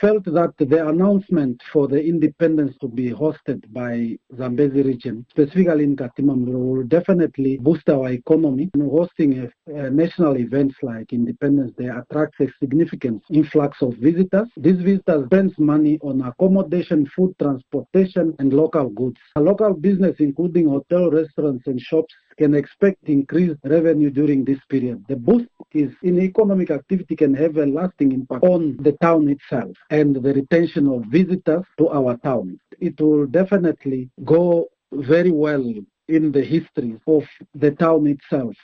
felt that the announcement for the independence to be hosted by Zambezi region, specifically in Katima Mulilo, will definitely boost our economy. And hosting a, a national events like Independence Day attracts a significant influx of visitors. These visitors spend money on accommodation, food, transportation, and local goods. Local business, including hotel, restaurants, and shops, can expect increased revenue during this period. The boost is in economic activity can have a lasting impact on the town itself and the retention of visitors to our town. It will definitely go very well in the history of the town itself.